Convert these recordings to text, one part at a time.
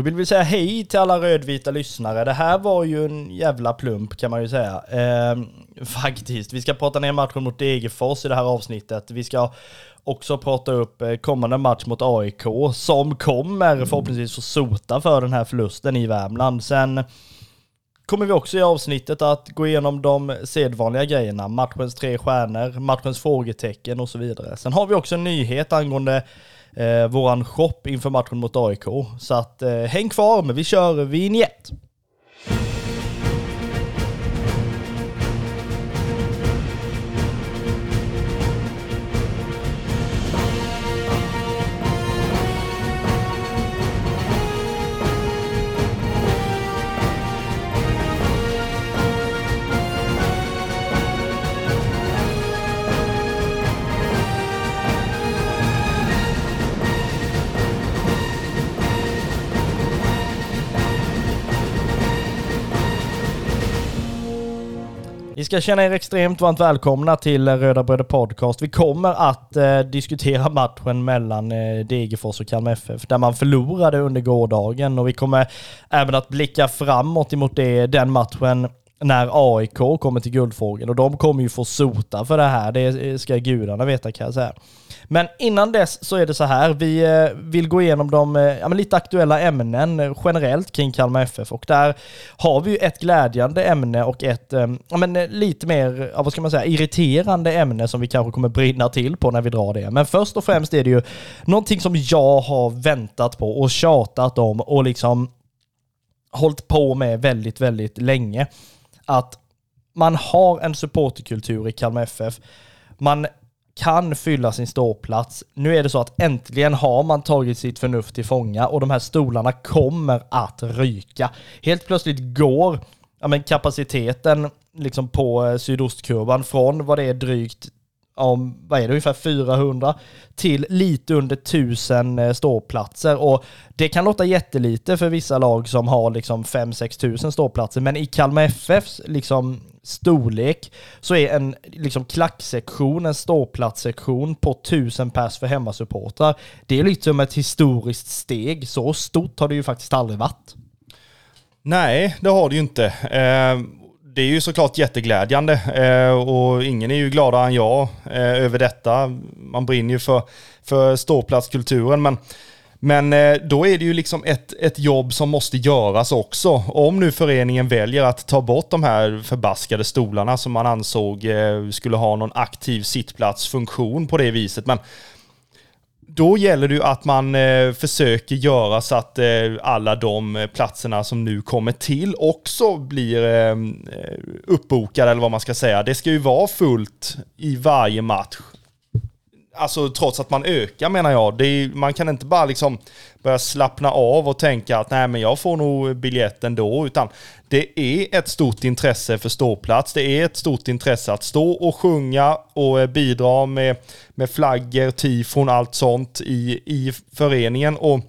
Då vill vi säga hej till alla rödvita lyssnare. Det här var ju en jävla plump kan man ju säga. Eh, faktiskt. Vi ska prata ner matchen mot Degerfors i det här avsnittet. Vi ska också prata upp eh, kommande match mot AIK som kommer förhoppningsvis få sota för den här förlusten i Värmland. Sen kommer vi också i avsnittet att gå igenom de sedvanliga grejerna, matchens tre stjärnor, matchens frågetecken och så vidare. Sen har vi också en nyhet angående eh, våran shop inför matchen mot AIK. Så att eh, häng kvar, men vi kör vignett. Ska känna er extremt varmt välkomna till Röda Bröder Podcast. Vi kommer att eh, diskutera matchen mellan eh, Degerfors och Kalmar FF, där man förlorade under gårdagen och vi kommer även att blicka framåt emot det, den matchen när AIK kommer till Guldfågeln och de kommer ju få sota för det här, det ska gudarna veta kan jag säga. Men innan dess så är det så här, vi eh, vill gå igenom de eh, ja, lite aktuella ämnen eh, generellt kring Kalmar FF och där har vi ju ett glädjande ämne och ett ja, men lite mer, vad ska man säga, irriterande ämne som vi kanske kommer brinna till på när vi drar det. Men först och främst är det ju någonting som jag har väntat på och tjatat om och liksom hållit på med väldigt, väldigt länge. Att man har en supporterkultur i Kalmar FF. Man kan fylla sin ståplats. Nu är det så att äntligen har man tagit sitt förnuft till fånga och de här stolarna kommer att ryka. Helt plötsligt går ja, men kapaciteten liksom på eh, sydostkurvan från vad det är drygt om, vad är det, ungefär 400 till lite under 1000 eh, ståplatser. Och det kan låta jättelite för vissa lag som har liksom 5-6 tusen ståplatser, men i Kalmar FFs liksom storlek så är en liksom klacksektion, en ståplatssektion på 1000 pers för hemmasupportrar. Det är liksom ett historiskt steg. Så stort har det ju faktiskt aldrig varit. Nej, det har det ju inte. Eh, det är ju såklart jätteglädjande eh, och ingen är ju gladare än jag eh, över detta. Man brinner ju för, för ståplatskulturen men men eh, då är det ju liksom ett, ett jobb som måste göras också. Om nu föreningen väljer att ta bort de här förbaskade stolarna som man ansåg skulle ha någon aktiv sittplatsfunktion på det viset. Men då gäller det ju att man eh, försöker göra så att eh, alla de eh, platserna som nu kommer till också blir eh, eh, uppbokade, eller vad man ska säga. Det ska ju vara fullt i varje match. Alltså trots att man ökar menar jag. Är, man kan inte bara liksom börja slappna av och tänka att nej men jag får nog biljett ändå. Utan det är ett stort intresse för ståplats. Det är ett stort intresse att stå och sjunga och eh, bidra med, med flaggor, tifon, allt sånt i, i föreningen. Och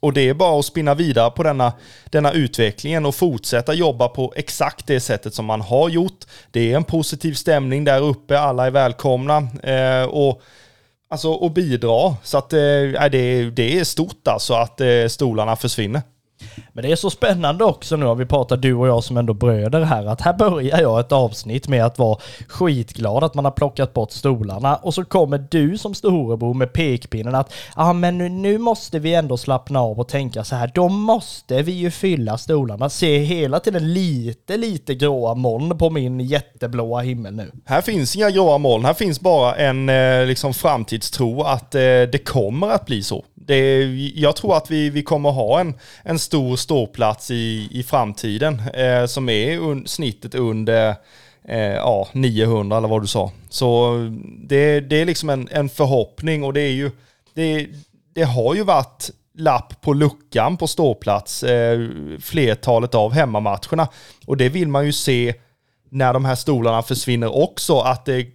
och det är bara att spinna vidare på denna, denna utvecklingen och fortsätta jobba på exakt det sättet som man har gjort. Det är en positiv stämning där uppe, alla är välkomna. Eh, och Alltså och bidra. Så att eh, det, det är stort alltså att eh, stolarna försvinner. Men det är så spännande också nu om vi pratar du och jag som ändå bröder här, att här börjar jag ett avsnitt med att vara skitglad att man har plockat bort stolarna och så kommer du som storebror med pekpinnen att ja men nu, nu måste vi ändå slappna av och tänka så här, då måste vi ju fylla stolarna. Se hela tiden lite, lite gråa moln på min jätteblåa himmel nu. Här finns inga gråa moln, här finns bara en eh, liksom framtidstro att eh, det kommer att bli så det, jag tror att vi, vi kommer ha en, en stor ståplats i, i framtiden eh, som är un, snittet under eh, ja, 900 eller vad du sa. Så det, det är liksom en, en förhoppning och det är ju, det, det har ju varit lapp på luckan på ståplats eh, flertalet av hemmamatcherna. Och det vill man ju se när de här stolarna försvinner också, att det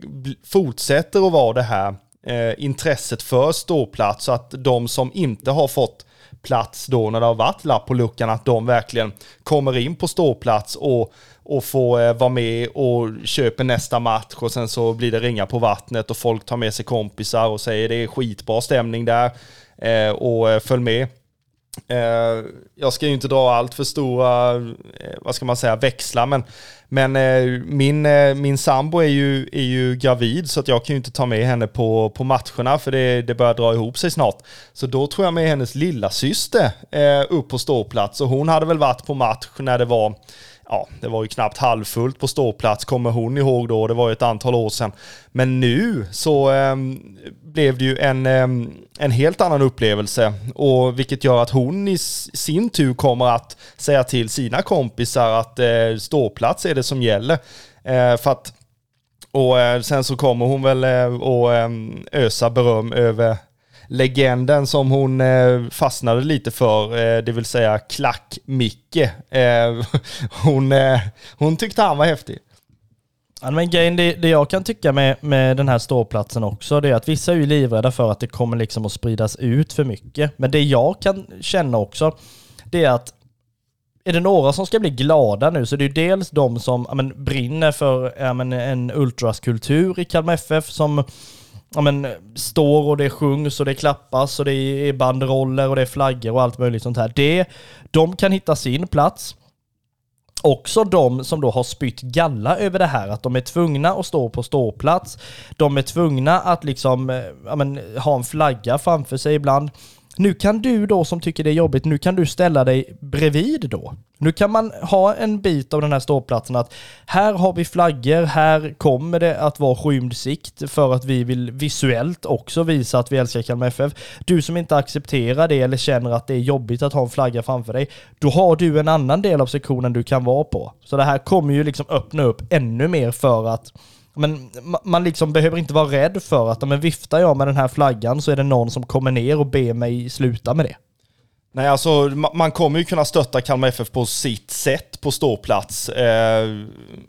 fortsätter att vara det här eh, intresset för ståplats så att de som inte har fått plats då när det har varit lapp på luckan, att de verkligen kommer in på ståplats och, och får eh, vara med och köper nästa match och sen så blir det ringa på vattnet och folk tar med sig kompisar och säger det är skitbra stämning där eh, och eh, följ med. Eh, jag ska ju inte dra allt för stora, eh, vad ska man säga, växlar, men, men eh, min, min sambo är ju, är ju gravid så att jag kan ju inte ta med henne på, på matcherna för det, det börjar dra ihop sig snart. Så då tror jag med hennes lilla syster upp på ståplats och hon hade väl varit på match när det var ja, det var ju knappt halvfullt på ståplats, kommer hon ihåg då, det var ju ett antal år sedan. Men nu så eh, blev det ju en, eh, en helt annan upplevelse, och vilket gör att hon i sin tur kommer att säga till sina kompisar att eh, ståplats är det som gäller. Eh, för att, och eh, sen så kommer hon väl att eh, ehm, ösa beröm över legenden som hon eh, fastnade lite för, eh, det vill säga Klack-Micke. Eh, hon, eh, hon tyckte han var häftig. Ja, men grejen, det, det jag kan tycka med, med den här ståplatsen också, det är att vissa är ju livrädda för att det kommer liksom att spridas ut för mycket. Men det jag kan känna också, det är att är det några som ska bli glada nu så det är dels de som ja, men, brinner för ja, men, en ultraskultur i Kalmar FF som ja, men, eh, står och det sjungs och det klappas och det är banderoller och det är flaggor och allt möjligt sånt här. Det, de kan hitta sin plats. Också de som då har spytt galla över det här, att de är tvungna att stå på ståplats. De är tvungna att liksom, eh, ja, men, ha en flagga framför sig ibland. Nu kan du då som tycker det är jobbigt, nu kan du ställa dig bredvid då. Nu kan man ha en bit av den här ståplatsen att här har vi flaggor, här kommer det att vara skymd sikt för att vi vill visuellt också visa att vi älskar Kalmar FF. Du som inte accepterar det eller känner att det är jobbigt att ha en flagga framför dig, då har du en annan del av sektionen du kan vara på. Så det här kommer ju liksom öppna upp ännu mer för att men man liksom behöver inte vara rädd för att, men viftar jag med den här flaggan så är det någon som kommer ner och ber mig sluta med det. Nej, alltså man kommer ju kunna stötta Kalmar FF på sitt sätt på ståplats eh,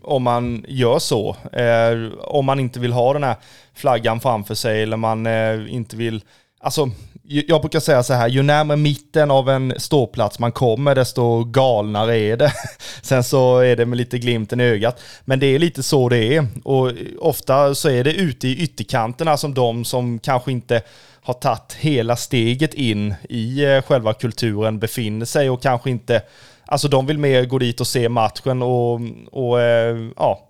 om man gör så. Eh, om man inte vill ha den här flaggan framför sig eller man eh, inte vill... Alltså, jag brukar säga så här, ju närmare mitten av en ståplats man kommer, desto galnare är det. Sen så är det med lite glimten i ögat. Men det är lite så det är. Och ofta så är det ute i ytterkanterna som de som kanske inte har tagit hela steget in i eh, själva kulturen befinner sig och kanske inte, alltså de vill mer gå dit och se matchen och, och eh, ja,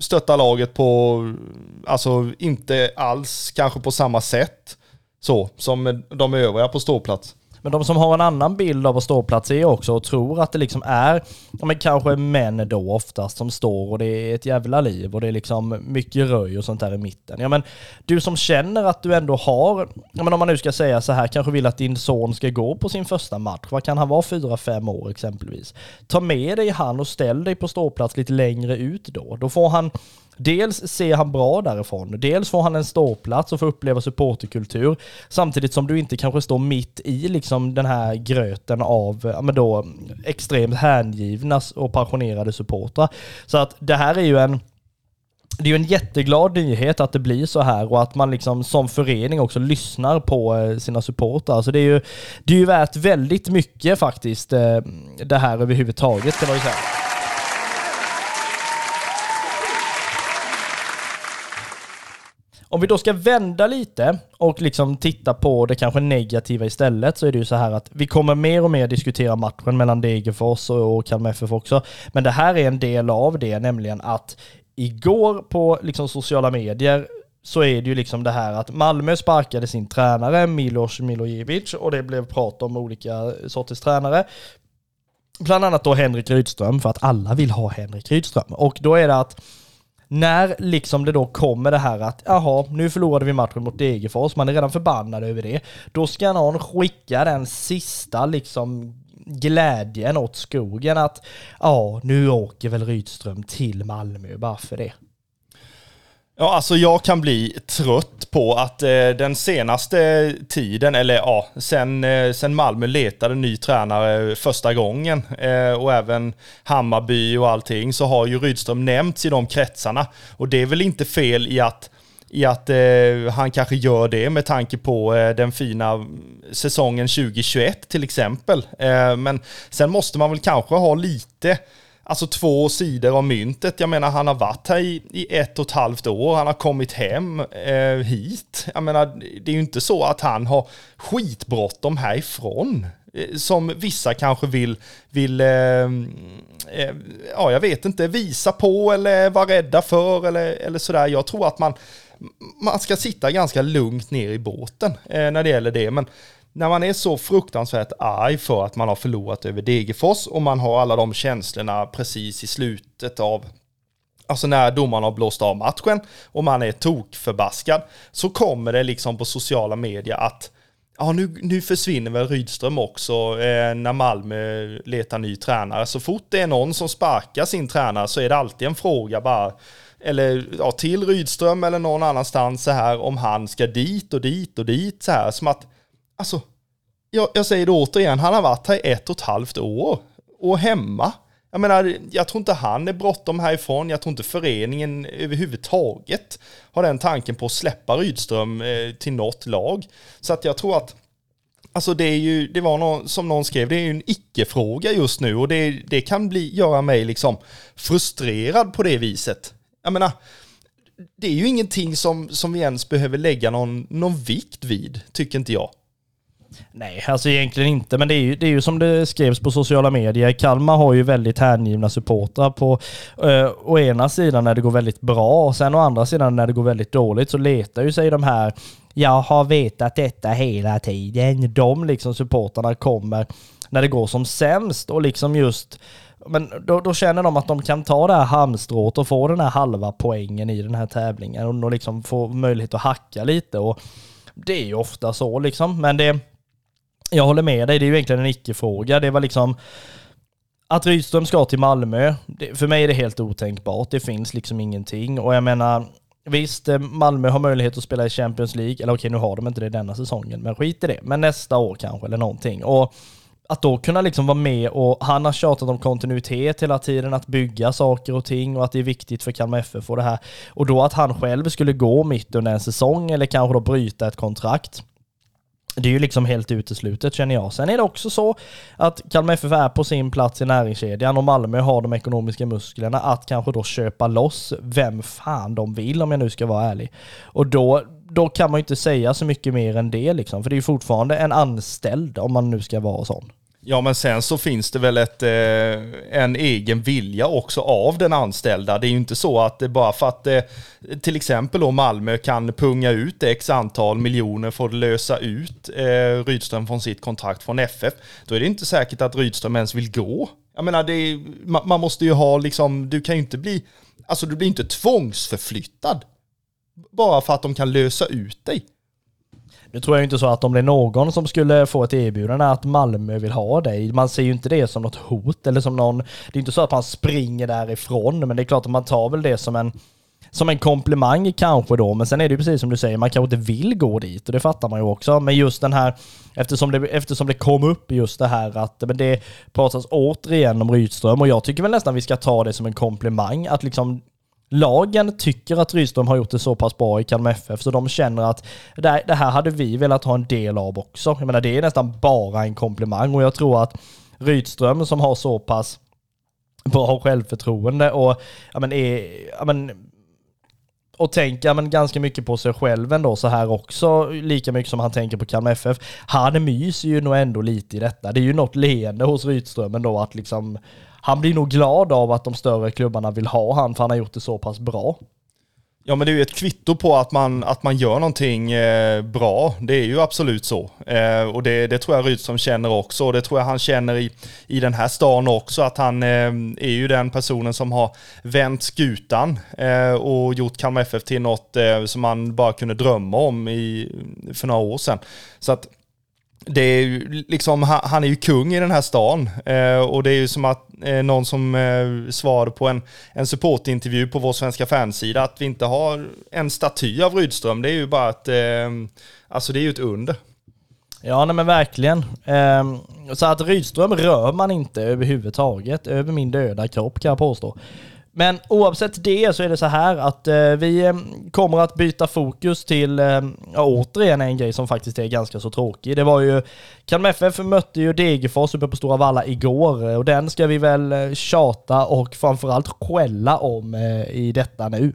stötta laget på, alltså inte alls kanske på samma sätt så som de övriga på ståplats. Men de som har en annan bild av vad ståplats är också och tror att det liksom är, ja men kanske män då oftast som står och det är ett jävla liv och det är liksom mycket röj och sånt där i mitten. Ja men du som känner att du ändå har, ja men om man nu ska säga så här, kanske vill att din son ska gå på sin första match, vad kan han vara, fyra, fem år exempelvis? Ta med dig han och ställ dig på ståplats lite längre ut då. Då får han Dels ser han bra därifrån, dels får han en ståplats och får uppleva supporterkultur, samtidigt som du inte kanske står mitt i liksom den här gröten av ja, men då, extremt hängivna och passionerade supportrar. Så att det här är ju en det är ju en jätteglad nyhet att det blir så här och att man liksom som förening också lyssnar på eh, sina supportrar. Så det är ju, det är ju värt väldigt mycket faktiskt, eh, det här överhuvudtaget kan man ju säga. Om vi då ska vända lite och liksom titta på det kanske negativa istället så är det ju så här att vi kommer mer och mer diskutera matchen mellan Degerfors och Kalmar FF också. Men det här är en del av det, nämligen att igår på liksom sociala medier så är det ju liksom det här att Malmö sparkade sin tränare Milos Milojevic och det blev prat om olika sorters tränare. Bland annat då Henrik Rydström för att alla vill ha Henrik Rydström. Och då är det att när liksom det då kommer det här att jaha, nu förlorade vi matchen mot Degerfors, man är redan förbannad över det. Då ska någon skicka den sista liksom glädjen åt skogen att ja, nu åker väl Rydström till Malmö bara för det. Ja, alltså jag kan bli trött på att eh, den senaste tiden, eller ja, sen, eh, sen Malmö letade ny tränare första gången eh, och även Hammarby och allting, så har ju Rydström nämnts i de kretsarna. Och det är väl inte fel i att i att eh, han kanske gör det med tanke på eh, den fina säsongen 2021 till exempel. Eh, men sen måste man väl kanske ha lite alltså två sidor av myntet. Jag menar, han har varit här i, i ett och ett halvt år, han har kommit hem eh, hit. Jag menar, det är ju inte så att han har skitbråttom härifrån. Eh, som vissa kanske vill, vill eh, eh, ja jag vet inte, visa på eller vara rädda för eller, eller sådär. Jag tror att man, man ska sitta ganska lugnt ner i båten eh, när det gäller det. Men när man är så fruktansvärt arg för att man har förlorat över Degerfors och man har alla de känslorna precis i slutet av Alltså när domaren har blåst av matchen och man är tokförbaskad så kommer det liksom på sociala medier att ja, nu, nu försvinner väl Rydström också eh, när Malmö letar ny tränare. Så fort det är någon som sparkar sin tränare så är det alltid en fråga bara eller ja, till Rydström eller någon annanstans så här om han ska dit och dit och dit så här som att alltså jag, jag säger det återigen, han har varit här i ett och ett halvt år och hemma. Jag menar, jag tror inte han är bråttom härifrån. Jag tror inte föreningen överhuvudtaget har den tanken på att släppa Rydström eh, till något lag. Så att jag tror att Alltså det är ju, det var någon, som någon skrev, det är ju en icke-fråga just nu och det, det kan bli, göra mig liksom frustrerad på det viset. Jag menar, det är ju ingenting som, som vi ens behöver lägga någon, någon vikt vid, tycker inte jag. Nej, alltså egentligen inte. Men det är, ju, det är ju som det skrevs på sociala medier. Kalmar har ju väldigt hängivna supportrar på eh, å ena sidan när det går väldigt bra och sen å andra sidan när det går väldigt dåligt så letar ju sig de här jag har vetat detta hela tiden. De liksom supportarna kommer när det går som sämst och liksom just men då, då, känner de att de kan ta det här halmstrået och få den här halva poängen i den här tävlingen och liksom få möjlighet att hacka lite och det är ju ofta så liksom. Men det, jag håller med dig, det är ju egentligen en icke-fråga. Det var liksom att Rydström ska till Malmö, det, för mig är det helt otänkbart. Det finns liksom ingenting. Och jag menar, visst, eh, Malmö har möjlighet att spela i Champions League. Eller okej, nu har de inte det denna säsongen, men skit i det. Men nästa år kanske, eller någonting. Och att då kunna liksom vara med och han har tjatat om kontinuitet hela tiden, att bygga saker och ting och att det är viktigt för Kalmar FF och det här. Och då att han själv skulle gå mitt under en säsong eller kanske då bryta ett kontrakt det är ju liksom helt uteslutet känner jag. Sen är det också så att Kalmar FF är på sin plats i näringskedjan och Malmö har de ekonomiska musklerna att kanske då köpa loss vem fan de vill om jag nu ska vara ärlig. Och då, då kan man ju inte säga så mycket mer än det liksom, för det är ju fortfarande en anställd om man nu ska vara sån. Ja, men sen så finns det väl ett, eh, en egen vilja också av den anställda. Det är ju inte så att det bara för att eh, till exempel då Malmö kan punga ut x antal miljoner för att lösa ut eh, Rydström från sitt kontrakt från FF, då är det inte säkert att Rydström ens vill gå. Jag menar, det är, man, man måste ju ha liksom, du kan ju inte bli, alltså du blir inte tvångsförflyttad bara för att de kan lösa ut dig. Nu tror jag inte så att om det är någon som skulle få ett erbjudande att Malmö vill ha dig, man ser ju inte det som något hot eller som någon, det är inte så att man springer därifrån, men det är klart att man tar väl det som en som en komplimang kanske då, men sen är det ju precis som du säger, man kanske inte vill gå dit och det fattar man ju också. Men just den här, eftersom det, eftersom det kom upp just det här att men det pratas återigen om Rydström och jag tycker väl nästan vi ska ta det som en komplimang att liksom lagen tycker att Rydström har gjort det så pass bra i Kalmar FF så de känner att det här hade vi velat ha en del av också. Jag menar det är nästan bara en komplimang och jag tror att Rydström som har så pass bra självförtroende och ja, men är, ja, men, och tänker men, ganska mycket på sig själv ändå så här också, lika mycket som han tänker på Kalmar FF. Han myser ju nog ändå lite i detta. Det är ju något leende hos Rydström ändå att liksom han blir nog glad av att de större klubbarna vill ha han för han har gjort det så pass bra. Ja men det är ju ett kvitto på att man, att man gör någonting eh, bra. Det är ju absolut så. Eh, och det, det tror jag Rydström känner också. Och det tror jag han känner i, i den här stan också. Att han eh, är ju den personen som har vänt skutan eh, och gjort Kalmar FF till något eh, som man bara kunde drömma om i, för några år sedan. Så att det är ju liksom, han är ju kung i den här stan. Eh, och det är ju som att eh, någon som eh, svarade på en, en supportintervju på vår svenska fansida att vi inte har en staty av Rydström. Det är ju bara att, eh, alltså det är ju ett under. Ja, nej men verkligen. Eh, så att Rydström rör man inte överhuvudtaget över min döda kropp kan jag påstå. Men oavsett det så är det så här att eh, vi eh, kommer att byta fokus till, eh, ja, återigen en grej som faktiskt är ganska så tråkig. Det var ju, Kalmar FF mötte ju Degerfors uppe på Stora Valla igår eh, och den ska vi väl eh, tjata och framförallt skälla om eh, i detta nu.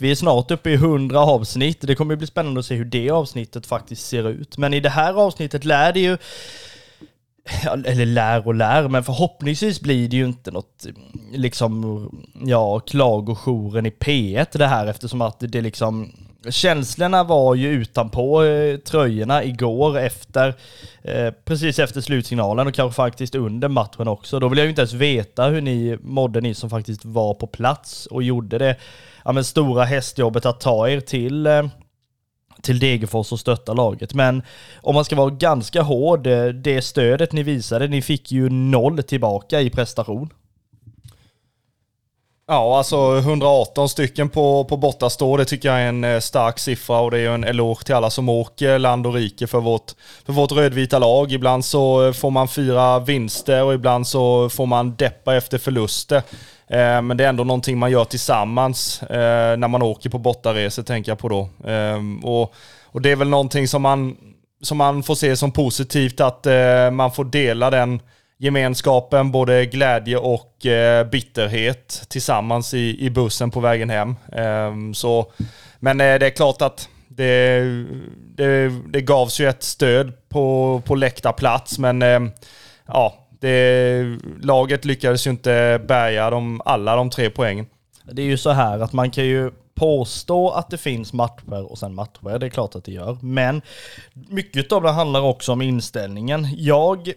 Vi är snart uppe i 100 avsnitt. Det kommer bli spännande att se hur det avsnittet faktiskt ser ut. Men i det här avsnittet lär det ju eller lär och lär, men förhoppningsvis blir det ju inte något, liksom, ja, klagojouren i P1 det här eftersom att det liksom, känslorna var ju utanpå eh, tröjorna igår efter, eh, precis efter slutsignalen och kanske faktiskt under matchen också. Då vill jag ju inte ens veta hur ni mådde, ni som faktiskt var på plats och gjorde det, ja men stora hästjobbet att ta er till eh, till Degerfors och stötta laget. Men om man ska vara ganska hård, eh, det stödet ni visade, ni fick ju noll tillbaka i prestation. Ja, alltså 118 stycken på, på bortastå, det tycker jag är en eh, stark siffra och det är ju en eloge till alla som åker land och rike för vårt, för vårt rödvita lag. Ibland så eh, får man fyra vinster och ibland så får man deppa efter förluster. Eh, men det är ändå någonting man gör tillsammans eh, när man åker på bortaresor, tänker jag på då. Ehm, och, och det är väl någonting som man, som man får se som positivt, att eh, man får dela den gemenskapen, både glädje och bitterhet tillsammans i, i bussen på vägen hem. Ehm, så, men det är klart att det, det, det gavs ju ett stöd på, på läktarplats, men ehm, ja, det, laget lyckades ju inte bärga de, alla de tre poängen. Det är ju så här att man kan ju påstå att det finns matcher och sen matcher, det är klart att det gör. Men mycket av det handlar också om inställningen. Jag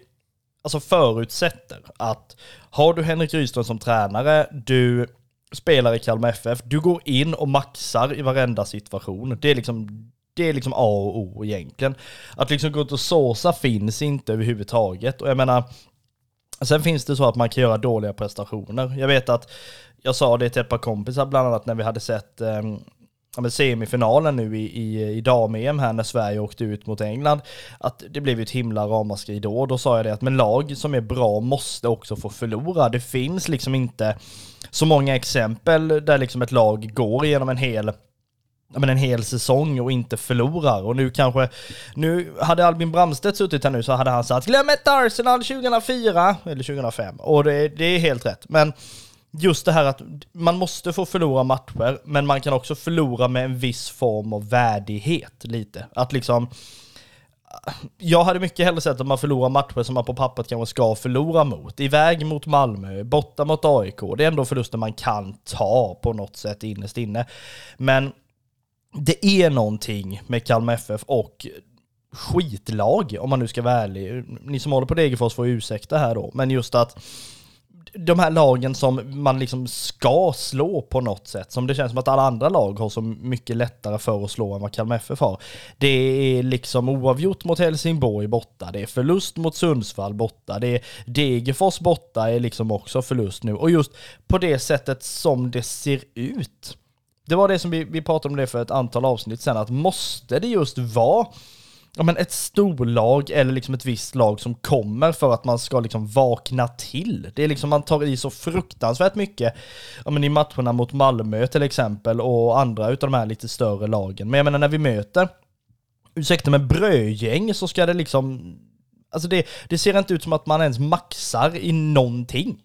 alltså förutsätter att har du Henrik Rydström som tränare, du spelar i Kalmar FF, du går in och maxar i varenda situation. Det är liksom det är liksom A och O egentligen. Att liksom gå ut och såsa finns inte överhuvudtaget. Och jag menar, Sen finns det så att man kan göra dåliga prestationer. Jag vet att jag sa det till ett par kompisar bland annat när vi hade sett eh, semifinalen nu i, i, i dam-EM här när Sverige åkte ut mot England. Att det blev ju ett himla ramaskri då. Då sa jag det att men lag som är bra måste också få förlora. Det finns liksom inte så många exempel där liksom ett lag går igenom en hel men en hel säsong och inte förlorar. Och nu kanske, nu hade Albin Bramstedt suttit här nu så hade han sagt glöm ett Arsenal 2004 eller 2005 och det, det är helt rätt. Men just det här att man måste få förlora matcher, men man kan också förlora med en viss form av värdighet lite. Att liksom, jag hade mycket hellre sett att man förlorar matcher som man på pappret kanske ska förlora mot. Iväg mot Malmö, borta mot AIK. Det är ändå förluster man kan ta på något sätt innerst inne. Men det är någonting med Kalmar FF och skitlag, om man nu ska vara ärlig. Ni som håller på Degerfors får ursäkta här då, men just att de här lagen som man liksom ska slå på något sätt, som det känns som att alla andra lag har så mycket lättare för att slå än vad Kalmar FF har. Det är liksom oavgjort mot Helsingborg borta, det är förlust mot Sundsvall borta, det är Degerfors borta är liksom också förlust nu. Och just på det sättet som det ser ut det var det som vi, vi pratade om det för ett antal avsnitt sen, att måste det just vara ja, men ett storlag eller liksom ett visst lag som kommer för att man ska liksom vakna till. Det är liksom, man tar i så fruktansvärt mycket, ja men i matcherna mot Malmö till exempel och andra utav de här lite större lagen. Men jag menar när vi möter, ursäkta mig, brödgäng så ska det liksom, alltså det, det ser inte ut som att man ens maxar i någonting.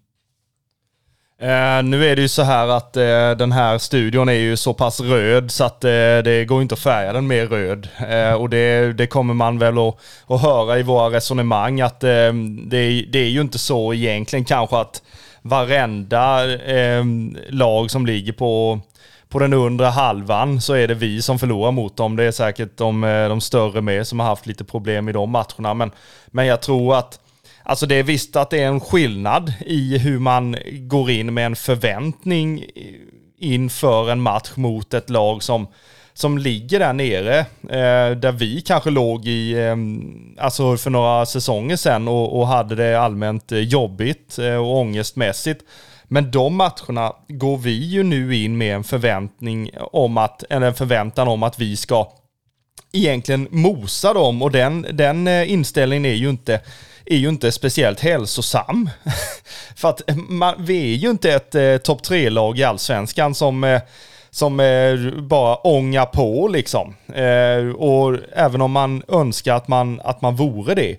Eh, nu är det ju så här att eh, den här studion är ju så pass röd så att eh, det går inte att färga den mer röd. Eh, och det, det, kommer man väl att, att höra i våra resonemang att eh, det, det, är ju inte så egentligen kanske att varenda eh, lag som ligger på på den undre halvan så är det vi som förlorar mot dem. Det är säkert de, de större med som har haft lite problem i de matcherna. Men, men jag tror att Alltså det är visst att det är en skillnad i hur man går in med en förväntning inför en match mot ett lag som, som ligger där nere. Eh, där vi kanske låg i, eh, alltså för några säsonger sedan och, och hade det allmänt jobbigt eh, och ångestmässigt. Men de matcherna går vi ju nu in med en förväntning om att, eller en förväntan om att vi ska egentligen mosa dem och den, den eh, inställningen är ju inte är ju inte speciellt hälsosam. För att eh, man, vi är ju inte ett eh, topp tre-lag i allsvenskan som, eh, som eh, bara ångar på liksom. Eh, och även om man önskar att man, att man vore det,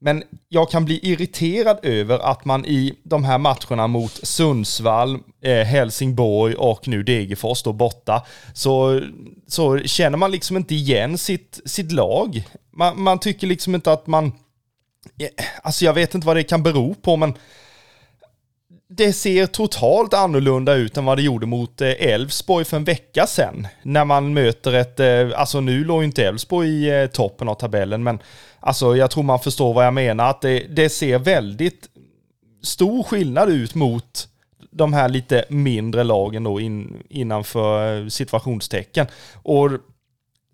Men jag kan bli irriterad över att man i de här matcherna mot Sundsvall, eh, Helsingborg och nu Degerfors då borta, så, så känner man liksom inte igen sitt, sitt lag. Man, man tycker liksom inte att man... Eh, alltså jag vet inte vad det kan bero på, men det ser totalt annorlunda ut än vad det gjorde mot eh, Elfsborg för en vecka sedan. När man möter ett, eh, alltså nu låg ju inte Elfsborg i toppen av tabellen, men alltså jag tror man förstår vad jag menar, att det, det ser väldigt stor skillnad ut mot de här lite mindre lagen då in, innanför situationstecken. Och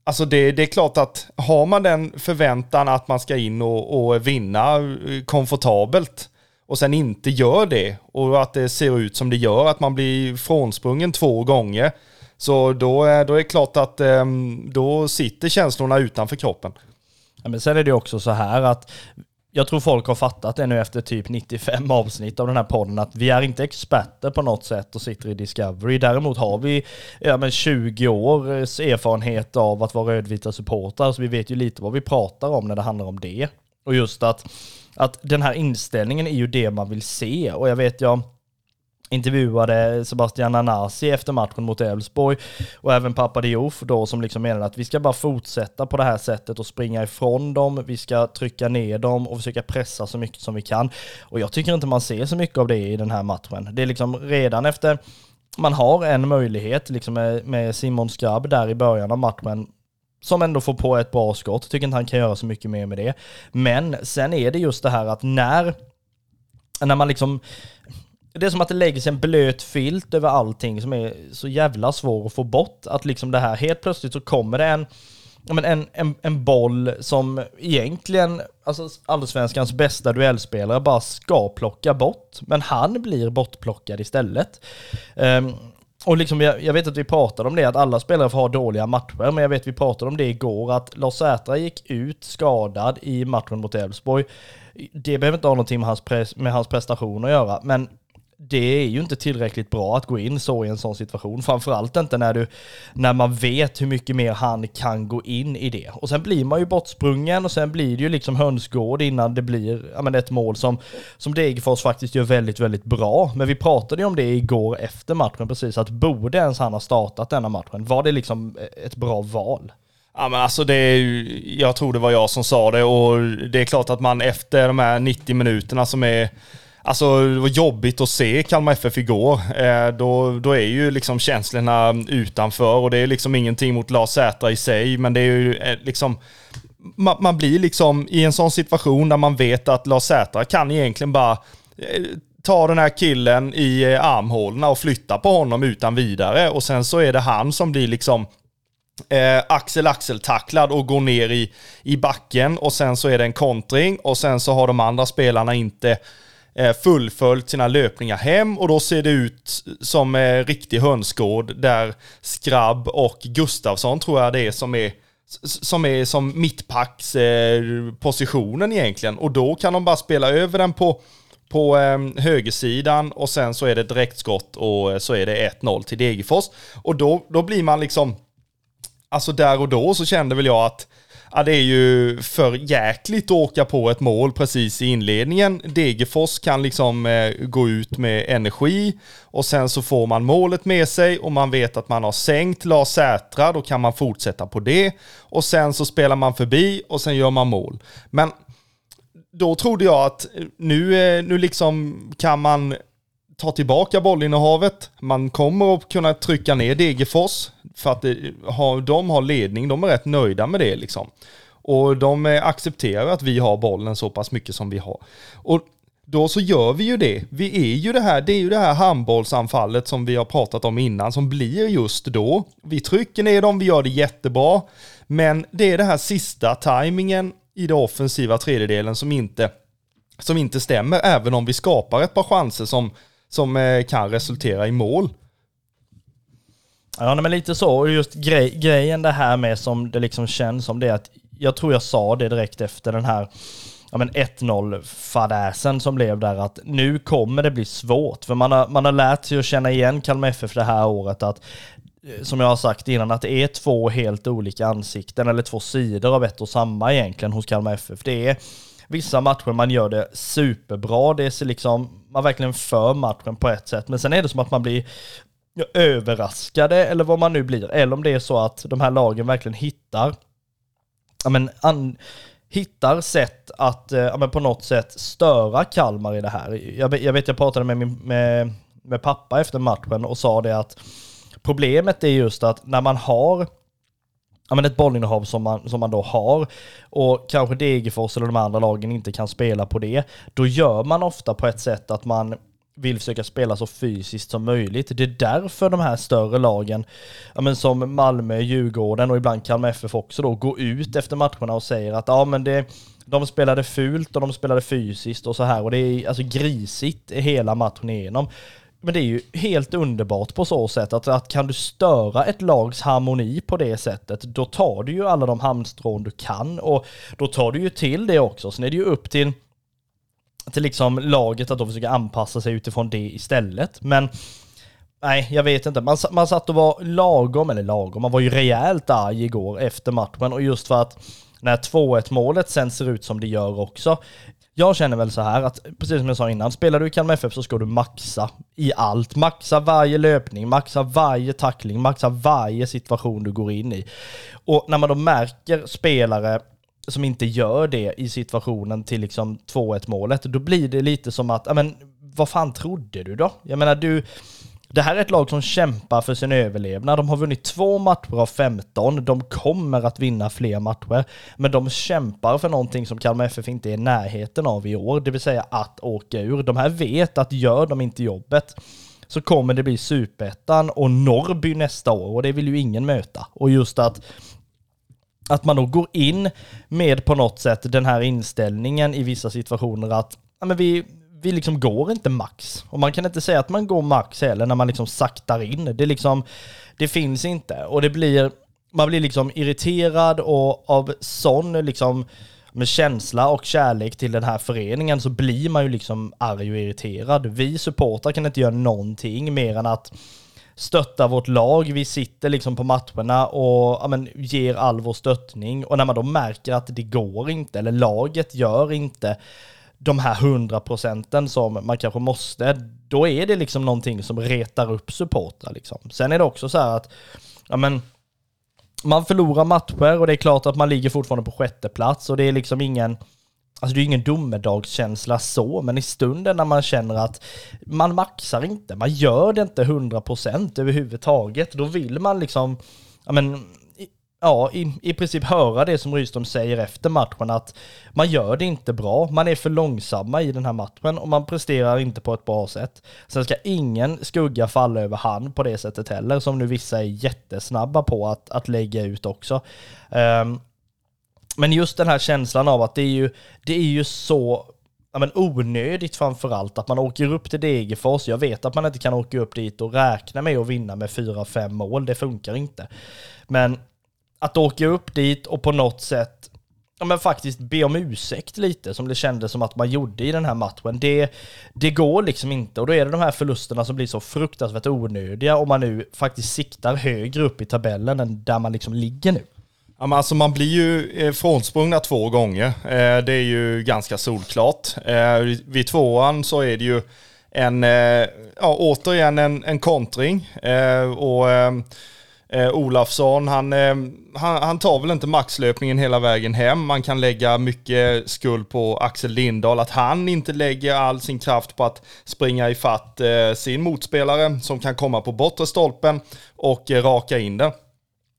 Alltså det, det, är klart att har man den förväntan att man ska in och, och vinna eh, komfortabelt, och sen inte gör det och att det ser ut som det gör, att man blir frånsprungen två gånger. Så då, är, då är det klart att ehm, då sitter känslorna utanför kroppen. Ja, men sen är det också så här att jag tror folk har fattat det nu efter typ 95 avsnitt av den här podden att vi är inte experter på något sätt och sitter i Discovery. Däremot har vi ja, men 20 års erfarenhet av att vara rödvita supportrar så vi vet ju lite vad vi pratar om när det handlar om det. Och just att att den här inställningen är ju det man vill se. Och jag vet jag intervjuade Sebastian Anasi efter matchen mot Elfsborg och även Papa Diouf då som liksom menade att vi ska bara fortsätta på det här sättet och springa ifrån dem, vi ska trycka ner dem och försöka pressa så mycket som vi kan. Och jag tycker inte man ser så mycket av det i den här matchen. Det är liksom redan efter man har en möjlighet liksom med, med Simon Skrabb där i början av matchen som ändå får på ett bra skott. Tycker inte han kan göra så mycket mer med det. Men sen är det just det här att när, när man liksom det är som att det lägger sig en blöt filt över allting som är så jävla svår att få bort. Att liksom det här, helt plötsligt så kommer det en, en, en, en boll som egentligen, alltså allsvenskans bästa duellspelare bara ska plocka bort. Men han blir bortplockad istället. Um, och liksom jag, jag, vet att vi pratade om det, att alla spelare får ha dåliga matcher, men jag vet att vi pratade om det igår, att Lars Sätra gick ut skadad i matchen mot Elfsborg. Det behöver inte ha någonting med hans, pres, med hans prestation att göra, men det är ju inte tillräckligt bra att gå in så i en sån situation. Framförallt inte när, du, när man vet hur mycket mer han kan gå in i det. Och sen blir man ju bortsprungen och sen blir det ju liksom hönsgård innan det blir ja, men ett mål som, som Degerfors faktiskt gör väldigt, väldigt bra. Men vi pratade ju om det igår efter matchen precis, att borde ens han ha startat denna matchen? Var det liksom ett bra val? Ja men alltså det är jag tror det var jag som sa det och det är klart att man efter de här 90 minuterna som är Alltså det var jobbigt att se Kalmar FF igår. Eh, då, då är ju liksom känslorna utanför och det är liksom ingenting mot Lars Sätra i sig, men det är ju eh, liksom man, man, blir liksom i en sån situation där man vet att Lars Sätra kan egentligen bara eh, ta den här killen i eh, armhålorna och flytta på honom utan vidare och sen så är det han som blir liksom eh, axel axel tacklad och går ner i, i backen och sen så är det en kontring och sen så har de andra spelarna inte Eh, fullföljt sina löpningar hem och då ser det ut som en riktig hönsgård där Skrabb och Gustavsson tror jag det är som är som är som mittpackspositionen eh, egentligen och då kan de bara spela över den på på högersidan och sen så är det direktskott och så är det 1-0 till Degerfors. Och då, då blir man liksom, alltså där och då så kände väl jag att Ja, det är ju för jäkligt att åka på ett mål precis i inledningen. Degerfors kan liksom eh, gå ut med energi och sen så får man målet med sig och man vet att man har sänkt Lars Sätra, då kan man fortsätta på det. Och sen så spelar man förbi och sen gör man mål. Men då trodde jag att eh, nu, eh, nu liksom kan man ta tillbaka bollinnehavet. Man kommer att kunna trycka ner Degerfors för att det, de har ledning. De är rätt nöjda med det liksom. Och de eh, accepterar att vi har bollen så pass mycket som vi har. Och då så gör vi ju det. Vi är ju det här, det är ju det här handbollsanfallet som vi har pratat om innan som blir just då. Vi trycker ner dem, vi gör det jättebra. Men det är det här sista tajmingen i det offensiva tredjedelen som inte, som inte stämmer, även om vi skapar ett par chanser som som eh, kan resultera i mål. Ja, men lite så. Och just grej, grejen det här med som det liksom känns som det är att jag tror jag sa det direkt efter den här ja, 1-0 fadäsen som blev där att nu kommer det bli svårt. För man har, man har lärt sig att känna igen Kalmar FF det här året att eh, som jag har sagt innan, att det är två helt olika ansikten eller två sidor av ett och samma egentligen hos Kalmar FF. Det är vissa matcher man gör det superbra, det är liksom, man verkligen för matchen på ett sätt, men sen är det som att man blir överraskade eller vad man nu blir, eller om det är så att de här lagen verkligen hittar, ja men, an, hittar sätt att eh, ja, men på något sätt störa Kalmar i det här. Jag, jag vet, jag pratade med, min, med, med pappa efter matchen och sa det att problemet är just att när man har ja, men ett bollinnehav som man, som man då har och kanske Degerfors eller de andra lagen inte kan spela på det, då gör man ofta på ett sätt att man vill försöka spela så fysiskt som möjligt. Det är därför de här större lagen, ja, men som Malmö, Djurgården och ibland Kalmar FF också då, går ut efter matcherna och säger att ja men det, de spelade fult och de spelade fysiskt och så här och det är alltså grisigt hela matchen igenom. Men det är ju helt underbart på så sätt att, att kan du störa ett lags harmoni på det sättet, då tar du ju alla de hamstrån du kan och då tar du ju till det också. Sen är det ju upp till, till liksom laget att de försöker anpassa sig utifrån det istället. Men nej, jag vet inte. Man, man satt och var lagom, eller lagom, man var ju rejält arg igår efter matchen och just för att när 2-1 målet sen ser ut som det gör också, jag känner väl så här att, precis som jag sa innan, spelar du i Kalmar FF så ska du maxa i allt. Maxa varje löpning, maxa varje tackling, maxa varje situation du går in i. Och när man då märker spelare som inte gör det i situationen till liksom 2-1 målet, då blir det lite som att, ja men vad fan trodde du då? Jag menar du, det här är ett lag som kämpar för sin överlevnad. De har vunnit två matcher av 15. De kommer att vinna fler matcher. Men de kämpar för någonting som Kalmar FF inte är i närheten av i år, det vill säga att åka ur. De här vet att gör de inte jobbet så kommer det bli superettan och Norrby nästa år och det vill ju ingen möta. Och just att att man då går in med på något sätt den här inställningen i vissa situationer att ja, men vi, vi liksom går inte max. Och man kan inte säga att man går max heller när man liksom saktar in. Det liksom, det finns inte. Och det blir, man blir liksom irriterad och av sån liksom med känsla och kärlek till den här föreningen så blir man ju liksom arg och irriterad. Vi supportrar kan inte göra någonting mer än att stöttar vårt lag. Vi sitter liksom på matcherna och ja, men, ger all vår stöttning. Och när man då märker att det går inte, eller laget gör inte de här hundra procenten som man kanske måste, då är det liksom någonting som retar upp supportrar liksom. Sen är det också så här att, ja men, man förlorar matcher och det är klart att man ligger fortfarande på sjätte plats och det är liksom ingen, Alltså det är ju ingen domedagskänsla så, men i stunden när man känner att man maxar inte, man gör det inte 100% överhuvudtaget, då vill man liksom, ja men ja, i, i princip höra det som Rydström säger efter matchen att man gör det inte bra, man är för långsamma i den här matchen och man presterar inte på ett bra sätt. Sen ska ingen skugga falla över han på det sättet heller, som nu vissa är jättesnabba på att, att lägga ut också. Um, men just den här känslan av att det är ju, det är ju så ja, men onödigt framförallt att man åker upp till Degerfors. Jag vet att man inte kan åka upp dit och räkna med att vinna med 4-5 mål, det funkar inte. Men att åka upp dit och på något sätt ja, men faktiskt be om ursäkt lite, som det kändes som att man gjorde i den här matchen. Det, det går liksom inte och då är det de här förlusterna som blir så fruktansvärt onödiga om man nu faktiskt siktar högre upp i tabellen än där man liksom ligger nu. Ja, men alltså man blir ju eh, frånsprungna två gånger. Eh, det är ju ganska solklart. Eh, vid tvåan så är det ju en, ja, återigen en, en kontring. Och Olafsson, han, han, han, tar väl inte maxlöpningen hela vägen hem. Man kan lägga mycket skuld på Axel Lindahl, att han inte lägger all sin kraft på att springa ifatt sin motspelare som kan komma på bortre stolpen och raka in den.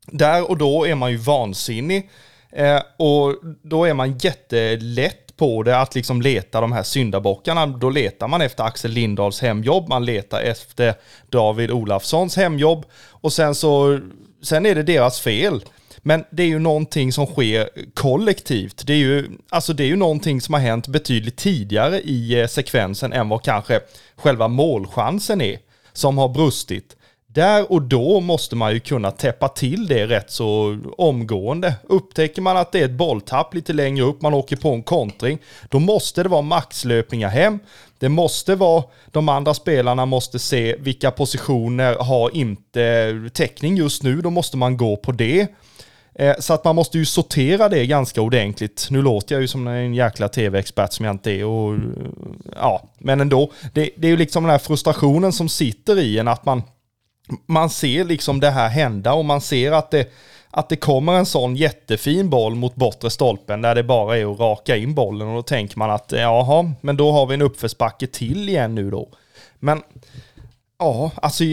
Där och då är man ju vansinnig. Eh, och då är man jättelätt på det att liksom leta de här syndabockarna. Då letar man efter Axel Lindahls hemjobb, man letar efter David Olafssons hemjobb och sen så, sen är det deras fel. Men det är ju någonting som sker kollektivt. Det är ju, alltså det är ju någonting som har hänt betydligt tidigare i eh, sekvensen än vad kanske själva målchansen är, som har brustit. Där och då måste man ju kunna täppa till det rätt så omgående. Upptäcker man att det är ett bolltapp lite längre upp, man åker på en kontring, då måste det vara maxlöpningar hem. Det måste vara, de andra spelarna måste se vilka positioner har inte täckning just nu, då måste man gå på det. Eh, så att man måste ju sortera det ganska ordentligt. Nu låter jag ju som en jäkla tv-expert som jag inte är och ja, men ändå. Det, det är ju liksom den här frustrationen som sitter i en att man, man ser liksom det här hända och man ser att det, att det kommer en sån jättefin boll mot bortre stolpen där det bara är att raka in bollen och då tänker man att jaha, men då har vi en uppförsbacke till igen nu då. Men Ja, alltså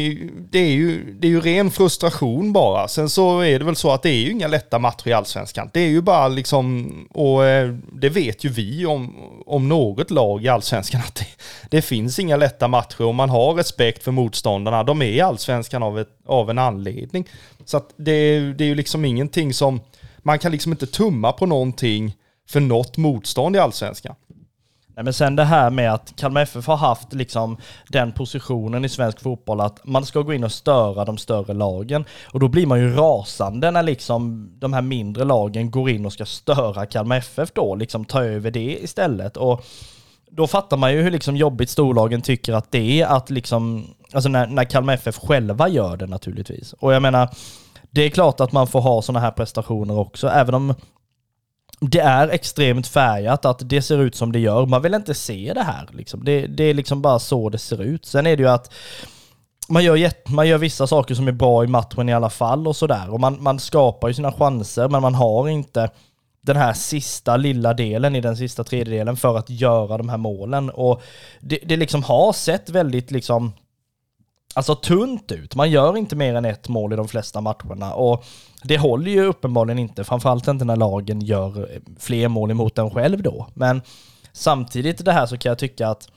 det är, ju, det är ju ren frustration bara. Sen så är det väl så att det är ju inga lätta matcher i allsvenskan. Det är ju bara liksom, och eh, det vet ju vi om, om något lag i allsvenskan, att det, det finns inga lätta matcher och man har respekt för motståndarna. De är i allsvenskan av, ett, av en anledning. Så att det, det är ju liksom ingenting som, man kan liksom inte tumma på någonting för något motstånd i allsvenskan. Nej, men sen det här med att Kalmar FF har haft liksom den positionen i svensk fotboll att man ska gå in och störa de större lagen. Och då blir man ju rasande när liksom de här mindre lagen går in och ska störa Kalmar FF då, liksom ta över det istället. Och då fattar man ju hur liksom jobbigt storlagen tycker att det är att liksom, alltså när, när Kalmar FF själva gör det naturligtvis. Och jag menar, det är klart att man får ha sådana här prestationer också, även om det är extremt färgat att det ser ut som det gör. Man vill inte se det här. Liksom. Det, det, är liksom bara så det ser ut. Sen är det ju att man gör, man gör vissa saker som är bra i matchen i alla fall och sådär. Och man, man skapar ju sina chanser, men man har inte den här sista lilla delen i den sista tredjedelen för att göra de här målen. Och det, det liksom har sett väldigt liksom, alltså tunt ut. Man gör inte mer än ett mål i de flesta matcherna. Och det håller ju uppenbarligen inte, framförallt inte när lagen gör eh, fler mål emot den själv då. Men samtidigt det här så kan jag tycka att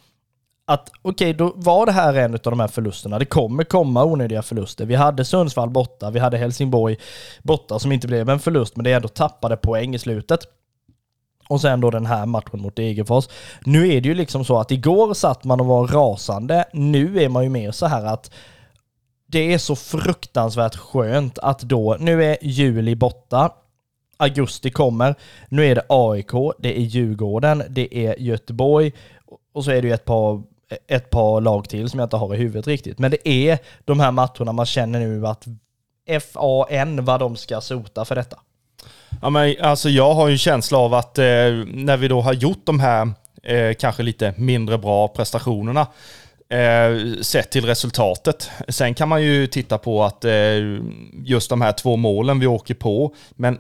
att okej, okay, då var det här en av de här förlusterna. Det kommer komma onödiga förluster. Vi hade Sundsvall borta, vi hade Helsingborg borta som inte blev en förlust, men det ändå tappade poäng i slutet. Och sen då den här matchen mot Degerfors. Nu är det ju liksom så att igår satt man och var rasande. Nu är man ju mer så här att det är så fruktansvärt skönt att då, nu är juli borta, augusti kommer, nu är det AIK, det är Djurgården, det är Göteborg och så är det ju ett par, ett par lag till som jag inte har i huvudet riktigt. Men det är de här matcherna man känner nu att FAN vad de ska sota för detta. Ja, men alltså jag har ju en känsla av att eh, när vi då har gjort de här eh, kanske lite mindre bra prestationerna Eh, sett till resultatet. Sen kan man ju titta på att eh, just de här två målen vi åker på, men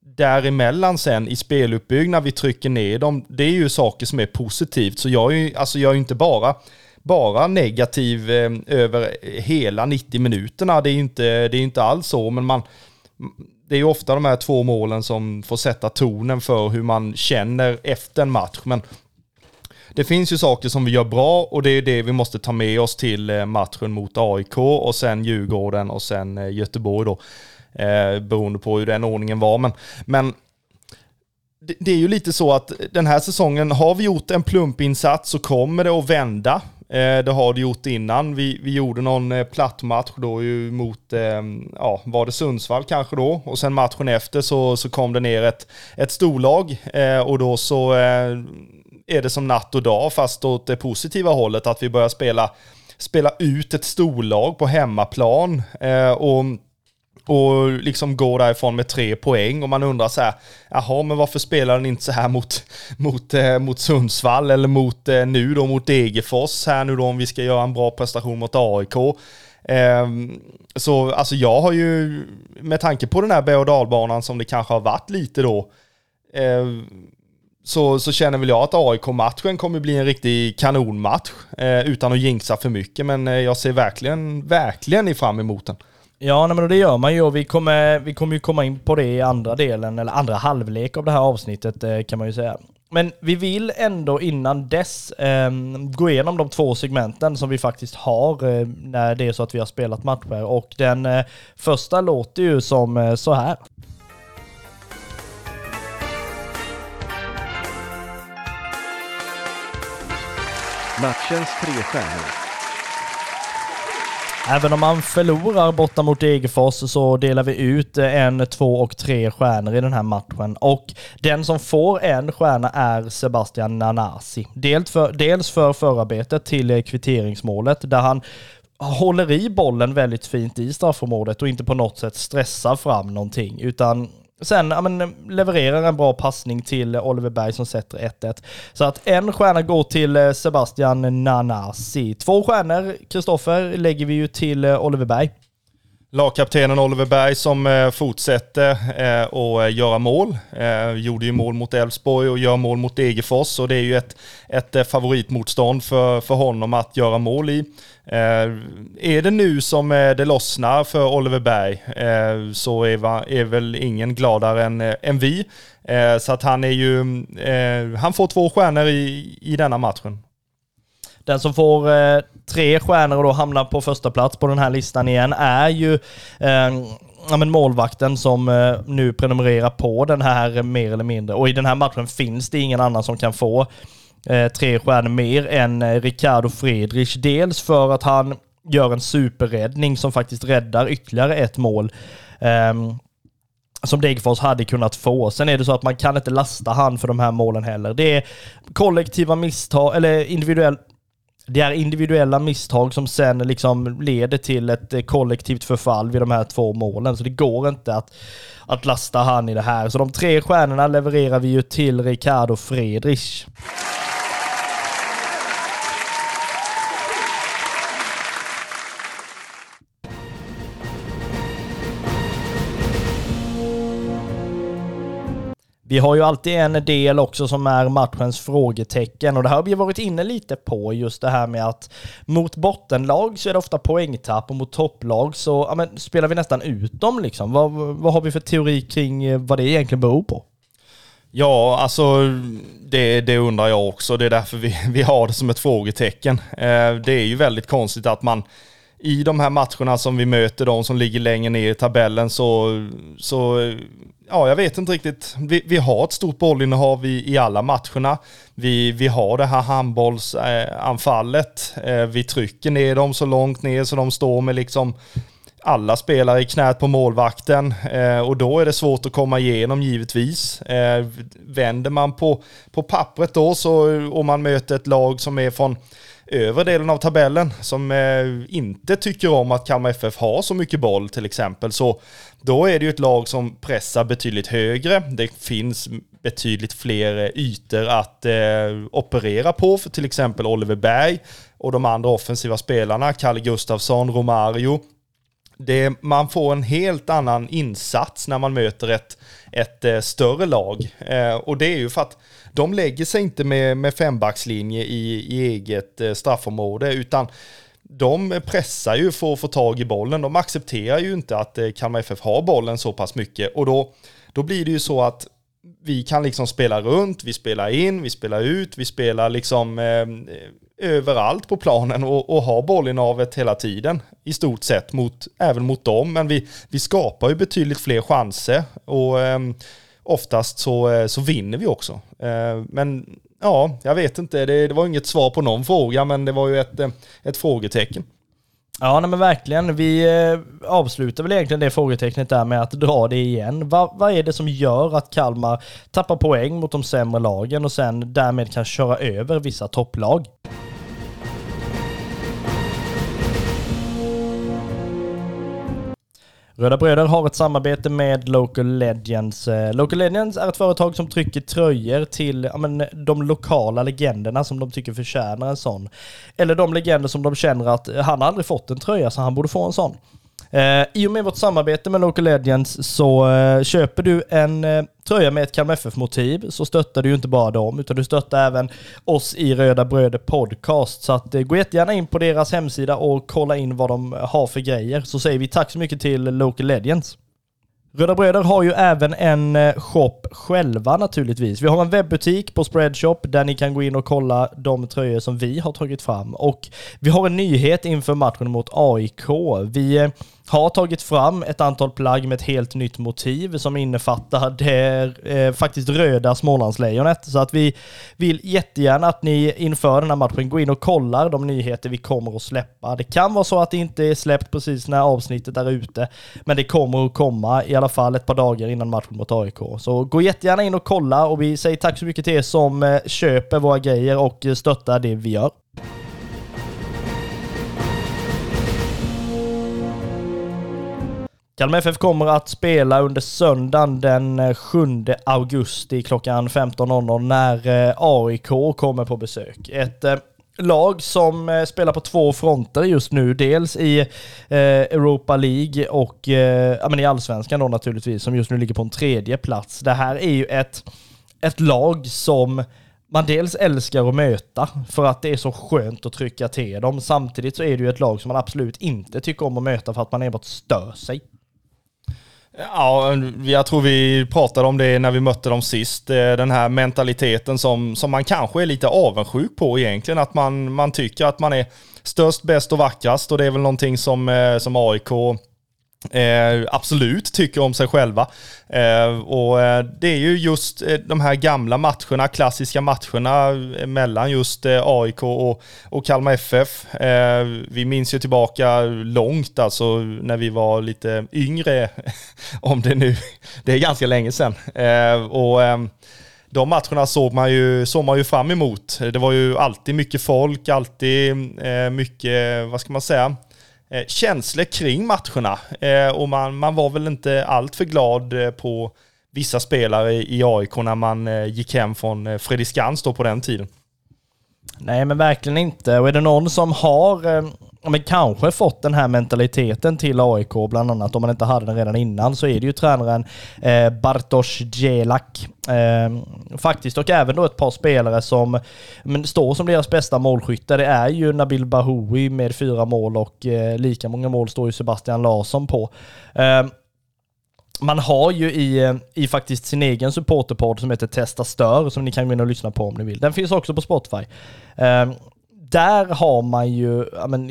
däremellan sen i speluppbyggnad, vi trycker ner dem, det är ju saker som är positivt. Så jag är ju, alltså jag är inte bara, bara negativ eh, över hela 90 minuterna. Det är ju inte, det är inte alls så, men man, det är ju ofta de här två målen som får sätta tonen för hur man känner efter en match. Men det finns ju saker som vi gör bra och det är det vi måste ta med oss till eh, matchen mot AIK och sen Djurgården och sen eh, Göteborg då. Eh, beroende på hur den ordningen var. Men, men det, det är ju lite så att den här säsongen, har vi gjort en plumpinsats så kommer det att vända. Eh, det har det gjort innan. Vi, vi gjorde någon plattmatch då ju mot, ja, var det Sundsvall kanske då? Och sen matchen efter så, så kom det ner ett, ett storlag och då så är det som natt och dag, fast åt det positiva hållet, att vi börjar spela, spela ut ett storlag på hemmaplan. Eh, och och liksom går därifrån med tre poäng och man undrar så här, jaha men varför spelar den inte så här mot, mot, eh, mot Sundsvall eller mot eh, nu då mot Degerfors här nu då om vi ska göra en bra prestation mot AIK. Eh, så alltså jag har ju, med tanke på den här berg och dalbanan som det kanske har varit lite då, eh, så, så känner väl jag att AIK-matchen kommer bli en riktig kanonmatch. Eh, utan att jinxa för mycket, men eh, jag ser verkligen, verkligen fram emot den. Ja, nej, men det gör man ju och vi kommer, vi kommer ju komma in på det i andra delen, eller andra halvlek av det här avsnittet eh, kan man ju säga. Men vi vill ändå innan dess eh, gå igenom de två segmenten som vi faktiskt har eh, när det är så att vi har spelat matcher. Och den eh, första låter ju som eh, så här. Matchens tre stjärnor. Även om man förlorar borta mot Degerfors så delar vi ut eh, en, två och tre stjärnor i den här matchen. Och den som får en stjärna är Sebastian Nanasi. Dels för, dels för förarbetet till eh, kvitteringsmålet där han håller i bollen väldigt fint i straffområdet och inte på något sätt stressar fram någonting utan Sen ja, men, eh, levererar en bra passning till eh, Oliver Berg som sätter 1-1. Så att en stjärna går till eh, Sebastian Nanasi. Två stjärnor, Kristoffer, lägger vi ju till Oliver Berg. Lagkaptenen Oliver Berg som eh, fortsätter eh, att eh, göra mål. Gjorde ju mål mot Elfsborg och gör mål mot Degerfors och det är ju ett, ett favoritmotstånd för, för honom att göra mål i. Är det nu som det lossnar för Oliver Berg så är, är väl ingen gladare än, än vi. Så att han är ju, han får två stjärnor i, i denna matchen. Den som får tre stjärnor och då hamnar på första plats på den här listan igen är ju eh, ja, men målvakten som eh, nu prenumererar på den här mer eller mindre. Och i den här matchen finns det ingen annan som kan få eh, tre stjärnor mer än eh, Ricardo Friedrich. Dels för att han gör en superräddning som faktiskt räddar ytterligare ett mål. Um, som Degerfors hade kunnat få. Sen är det så att man kan inte lasta han för de här målen heller. Det är kollektiva misstag, eller individuell, det är individuella misstag som sen liksom leder till ett eh, kollektivt förfall vid de här två målen. Så det går inte att, att lasta han i det här. Så de tre stjärnorna levererar vi ju till Ricardo Friedrich. Vi har ju alltid en del också som är matchens frågetecken och det här har vi varit inne lite på just det här med att mot bottenlag så är det ofta poängtapp och mot topplag så ja, men, spelar vi nästan ut dem liksom. Vad, vad har vi för teori kring eh, vad det egentligen beror på? Ja, alltså det, det undrar jag också. Det är därför vi, vi har det som ett frågetecken. Eh, det är ju väldigt konstigt att man i de här matcherna som vi möter de som ligger längre ner i tabellen så, så ja, jag vet inte riktigt. Vi, vi har ett stort bollinnehav i, i alla matcherna. Vi, vi har det här handbollsanfallet. Eh, vi trycker ner dem så långt ner så de står med liksom alla spelare i knät på målvakten eh, och då är det svårt att komma igenom givetvis. Eh, vänder man på, på pappret då så om man möter ett lag som är från övre delen av tabellen som eh, inte tycker om att Kalmar FF har så mycket boll till exempel. Så då är det ju ett lag som pressar betydligt högre. Det finns betydligt fler ytor att eh, operera på för till exempel Oliver Berg och de andra offensiva spelarna, Kalle Gustafsson, Romario. Det, man får en helt annan insats när man möter ett, ett eh, större lag. Eh, och det är ju för att de lägger sig inte med, med fembackslinje i, i eget eh, straffområde, utan de pressar ju för att få tag i bollen. De accepterar ju inte att eh, Kalmar FF har bollen så pass mycket. Och då, då blir det ju så att vi kan liksom spela runt, vi spelar in, vi spelar ut, vi spelar liksom eh, överallt på planen och, och har bollinnehavet hela tiden i stort sett, mot, även mot dem. Men vi, vi skapar ju betydligt fler chanser och eh, oftast så, eh, så vinner vi också. Eh, men ja, jag vet inte, det, det var inget svar på någon fråga, men det var ju ett, eh, ett frågetecken. Ja, nej men verkligen. Vi avslutar väl egentligen det frågetecknet där med att dra det igen. Va, vad är det som gör att Kalmar tappar poäng mot de sämre lagen och sen därmed kan köra över vissa topplag? Röda Bröder har ett samarbete med Local Legends. Eh, Local Legends är ett företag som trycker tröjor till ja, men, de lokala legenderna som de tycker förtjänar en sån. Eller de legender som de känner att eh, han aldrig fått en tröja så han borde få en sån. Eh, I och med vårt samarbete med Local Legends så eh, köper du en eh, tröja med ett Kalmar FF-motiv så stöttar du ju inte bara dem utan du stöttar även oss i Röda Bröder Podcast. Så att, eh, gå jättegärna in på deras hemsida och kolla in vad de har för grejer. Så säger vi tack så mycket till Local Legends. Röda Bröder har ju även en eh, shop själva naturligtvis. Vi har en webbutik på Spreadshop där ni kan gå in och kolla de tröjor som vi har tagit fram. Och vi har en nyhet inför matchen mot AIK. Vi eh, har tagit fram ett antal plagg med ett helt nytt motiv som innefattar det eh, faktiskt röda Smålandslejonet. Så att vi vill jättegärna att ni inför den här matchen går in och kollar de nyheter vi kommer att släppa. Det kan vara så att det inte är släppt precis när avsnittet är ute, men det kommer att komma i alla fall ett par dagar innan matchen mot AIK. Så gå jättegärna in och kolla och vi säger tack så mycket till er som eh, köper våra grejer och eh, stöttar det vi gör. Kalmar FF kommer att spela under söndagen den eh, 7 augusti klockan 15.00 när eh, AIK kommer på besök. Ett eh, lag som spelar på två fronter just nu. Dels i Europa League och ja, men i Allsvenskan då naturligtvis, som just nu ligger på en tredje plats. Det här är ju ett, ett lag som man dels älskar att möta för att det är så skönt att trycka till dem. Samtidigt så är det ju ett lag som man absolut inte tycker om att möta för att man enbart stör sig. Ja, jag tror vi pratade om det när vi mötte dem sist. Eh, den här mentaliteten som, som man kanske är lite avundsjuk på egentligen. Att man, man tycker att man är störst, bäst och vackrast. Och det är väl någonting som, eh, som AIK Eh, absolut tycker om sig själva. Eh, och eh, det är ju just eh, de här gamla matcherna, klassiska matcherna eh, mellan just eh, AIK och, och Kalmar FF. Eh, vi minns ju tillbaka långt, alltså när vi var lite yngre, om det nu, det är ganska länge sedan. Eh, och ehm, de matcherna såg man, ju, såg man ju fram emot. Det var ju alltid mycket folk, alltid eh, mycket, vad ska man säga, eh, känslor kring matcherna. Eh, och man, man var väl inte alltför glad eh, på vissa spelare i AIK när man eh, gick hem från eh, Fredriksskans då på den tiden. Nej, men verkligen inte. Och är det någon som har eh, men kanske fått den här mentaliteten till AIK, bland annat om man inte hade den redan innan, så är det ju tränaren eh, Bartosz Djelak. Eh, faktiskt, och även då ett par spelare som men, står som deras bästa målskyttar. Det är ju Nabil Bahoui med fyra mål och eh, lika många mål står ju Sebastian Larsson på. Eh, man har ju i, eh, i faktiskt sin egen supporterpodd som heter Testa Stör, som ni kan gå in och lyssna på om ni vill. Den finns också på Spotify. Ehm, där har man ju ja, men,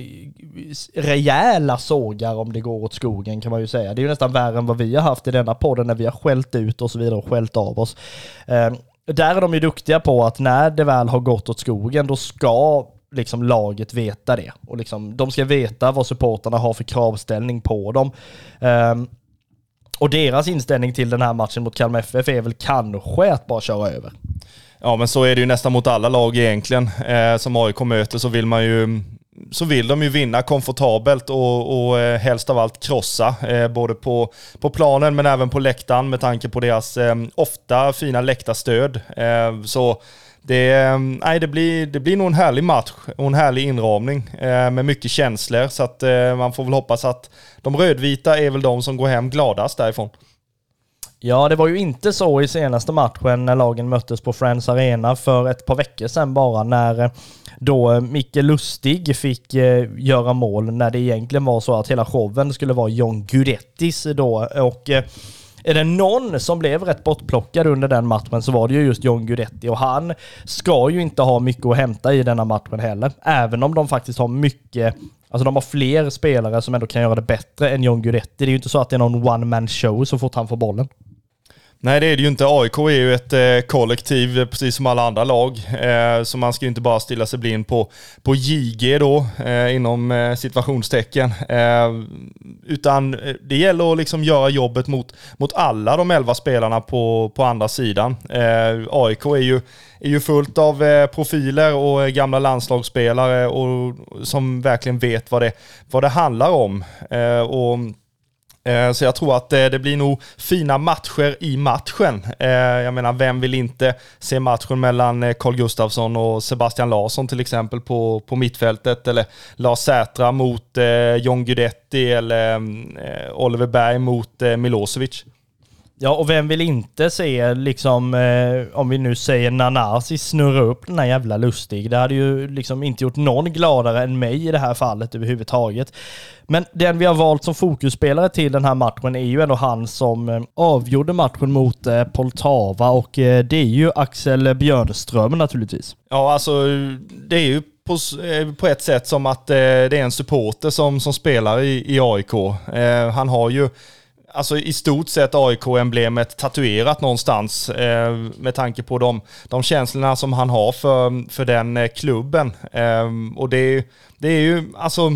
rejäla sågar om det går åt skogen kan man ju säga. Det är ju nästan värre än vad vi har haft i denna podden när vi har skällt ut och så vidare och skällt av oss. Eh, där är de ju duktiga på att när det väl har gått åt skogen, då ska liksom laget veta det. Och liksom, de ska veta vad supporterna har för kravställning på dem. Um, och deras inställning till den här matchen mot Kalmar FF är väl kanske att bara köra över. Ja, men så är det ju nästan mot alla lag egentligen. Eh, som AIK möter så vill man ju så vill de ju vinna komfortabelt och, och eh, helst av allt krossa. Eh, både på, på planen men även på läktaren med tanke på deras eh, ofta fina läktarstöd. Eh, så det, eh, nej, det, blir, det blir nog en härlig match och en härlig inramning eh, med mycket känslor. Så att eh, man får väl hoppas att de rödvita är väl de som går hem gladast därifrån. Ja, det var ju inte så i senaste matchen när lagen möttes på Friends Arena för ett par veckor sedan bara när eh, då eh, Micke Lustig fick eh, göra mål när det egentligen var så att hela showen skulle vara John Guidettis då och är det någon som blev rätt bortplockad under den matchen så var det ju just John Guidetti och han ska ju inte ha mycket att hämta i denna matchen heller. Även om de faktiskt har mycket Alltså de har fler spelare som ändå kan göra det bättre än John Guidetti. Det är ju inte så att det är någon one man show så fort han får bollen. Nej, det är det ju inte. AIK är ju ett eh, kollektiv, eh, precis som alla andra lag. Eh, så man ska ju inte bara stilla sig blind på, på JG då, eh, inom eh, situationstecken. Eh, utan eh, det gäller att liksom göra jobbet mot, mot alla de elva spelarna på, på andra sidan. AIK är ju, är ju fullt av profiler och gamla landslagsspelare och, som verkligen vet vad det, vad det handlar om. och Eh, så jag tror att eh, det blir nog fina matcher i matchen. Eh, jag menar, vem vill inte se matchen mellan Carl Gustafsson och Sebastian Larsson till exempel på, på mittfältet? Eller Lars Sätra mot John Guidetti eller mm, Oliver Berg mot Milosevic? Ja, och vem vill inte se, liksom, eh, om vi nu säger Nanasi snurra upp den här jävla Lustig. Det hade ju liksom inte gjort någon gladare än mig i det här fallet överhuvudtaget. Men den vi har valt som fokusspelare till den här matchen är ju ändå han som eh, avgjorde matchen mot eh, Poltava och eh, det är ju Axel Björnström naturligtvis. Ja, alltså det är ju på, eh, på ett sätt som att eh, det är en supporter som, som spelar i, i AIK. Eh, han har ju alltså i stort sett AIK-emblemet tatuerat någonstans eh, med tanke på de, de känslorna som han har för, för den eh, klubben. Eh, och det, det är ju, alltså,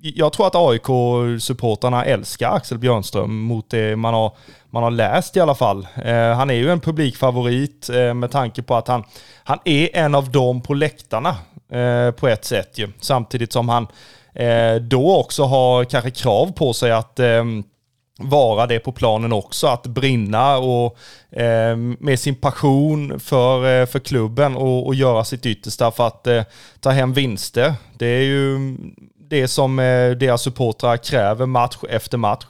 jag tror att AIK-supportrarna älskar Axel Björnström mot det man har, man har läst i alla fall. Eh, han är ju en publikfavorit eh, med tanke på att han, han är en av dem på läktarna eh, på ett sätt ju. Samtidigt som han eh, då också har kanske krav på sig att eh, vara det på planen också, att brinna och eh, med sin passion för, eh, för klubben och, och, göra sitt yttersta för att eh, ta hem vinster. Det är ju det som eh, deras supportrar kräver match efter match.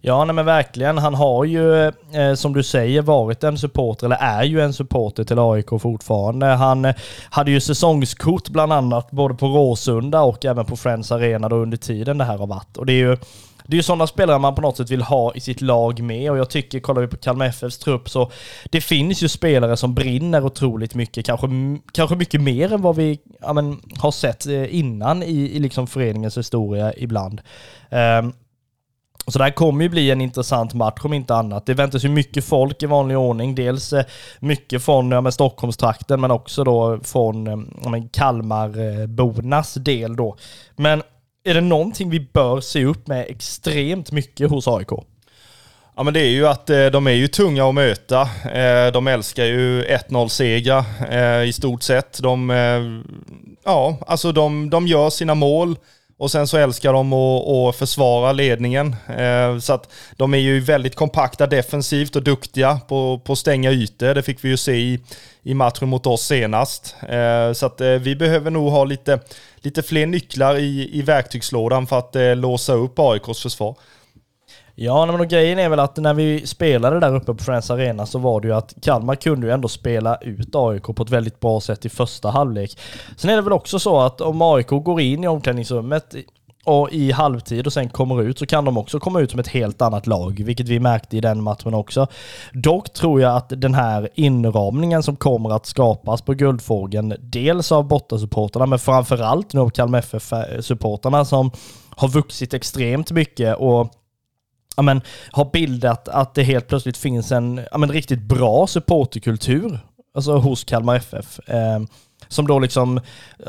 Ja, nej men verkligen. Han har ju, eh, som du säger, varit en supporter, eller är ju en supporter till AIK fortfarande. Han eh, hade ju säsongskort bland annat, både på Råsunda och även på Friends Arena då under tiden det här har varit. Och det är ju det är ju sådana spelare man på något sätt vill ha i sitt lag med och jag tycker, kollar vi på Kalmar FFs trupp så det finns ju spelare som brinner otroligt mycket, kanske, kanske mycket mer än vad vi ja, men, har sett eh, innan i, i liksom föreningens historia ibland. Um, så det här kommer ju bli en intressant match om inte annat. Det väntas ju mycket folk i vanlig ordning. Dels eh, mycket från ja, Stockholmstrakten men också då från eh, ja, Kalmarbornas del då. Men är det någonting vi bör se upp med extremt mycket hos AIK? Ja men det är ju att eh, de är ju tunga att möta. Eh, de älskar ju 1-0-segrar eh, i stort sett. De, ja, alltså de, de gör sina mål och sen så älskar de att, att försvara ledningen. Eh, så att de är ju väldigt kompakta defensivt och duktiga på, på att stänga ytor. Det fick vi ju se i, i matchen mot oss senast. Eh, så att eh, vi behöver nog ha lite lite fler nycklar i, i verktygslådan för att låsa upp AIKs försvar. Ja, men grejen är väl att när vi spelade där uppe på Friends Arena så var det ju att Kalmar kunde ju ändå spela ut AIK på ett väldigt bra sätt i första halvlek. Sen är det väl också så att om AIK går in i omklädningsrummet och i halvtid och sen kommer ut så kan de också komma ut som ett helt annat lag, vilket vi märkte i den matchen också. Dock tror jag att den här inramningen som kommer att skapas på Guldfågeln, dels av bortasupporterna men framförallt nu av Kalmar FF-supporterna eh, som har vuxit extremt mycket och ja, men, har bildat att det helt plötsligt finns en ja, men, riktigt bra supporterkultur alltså hos Kalmar FF. Eh, som då liksom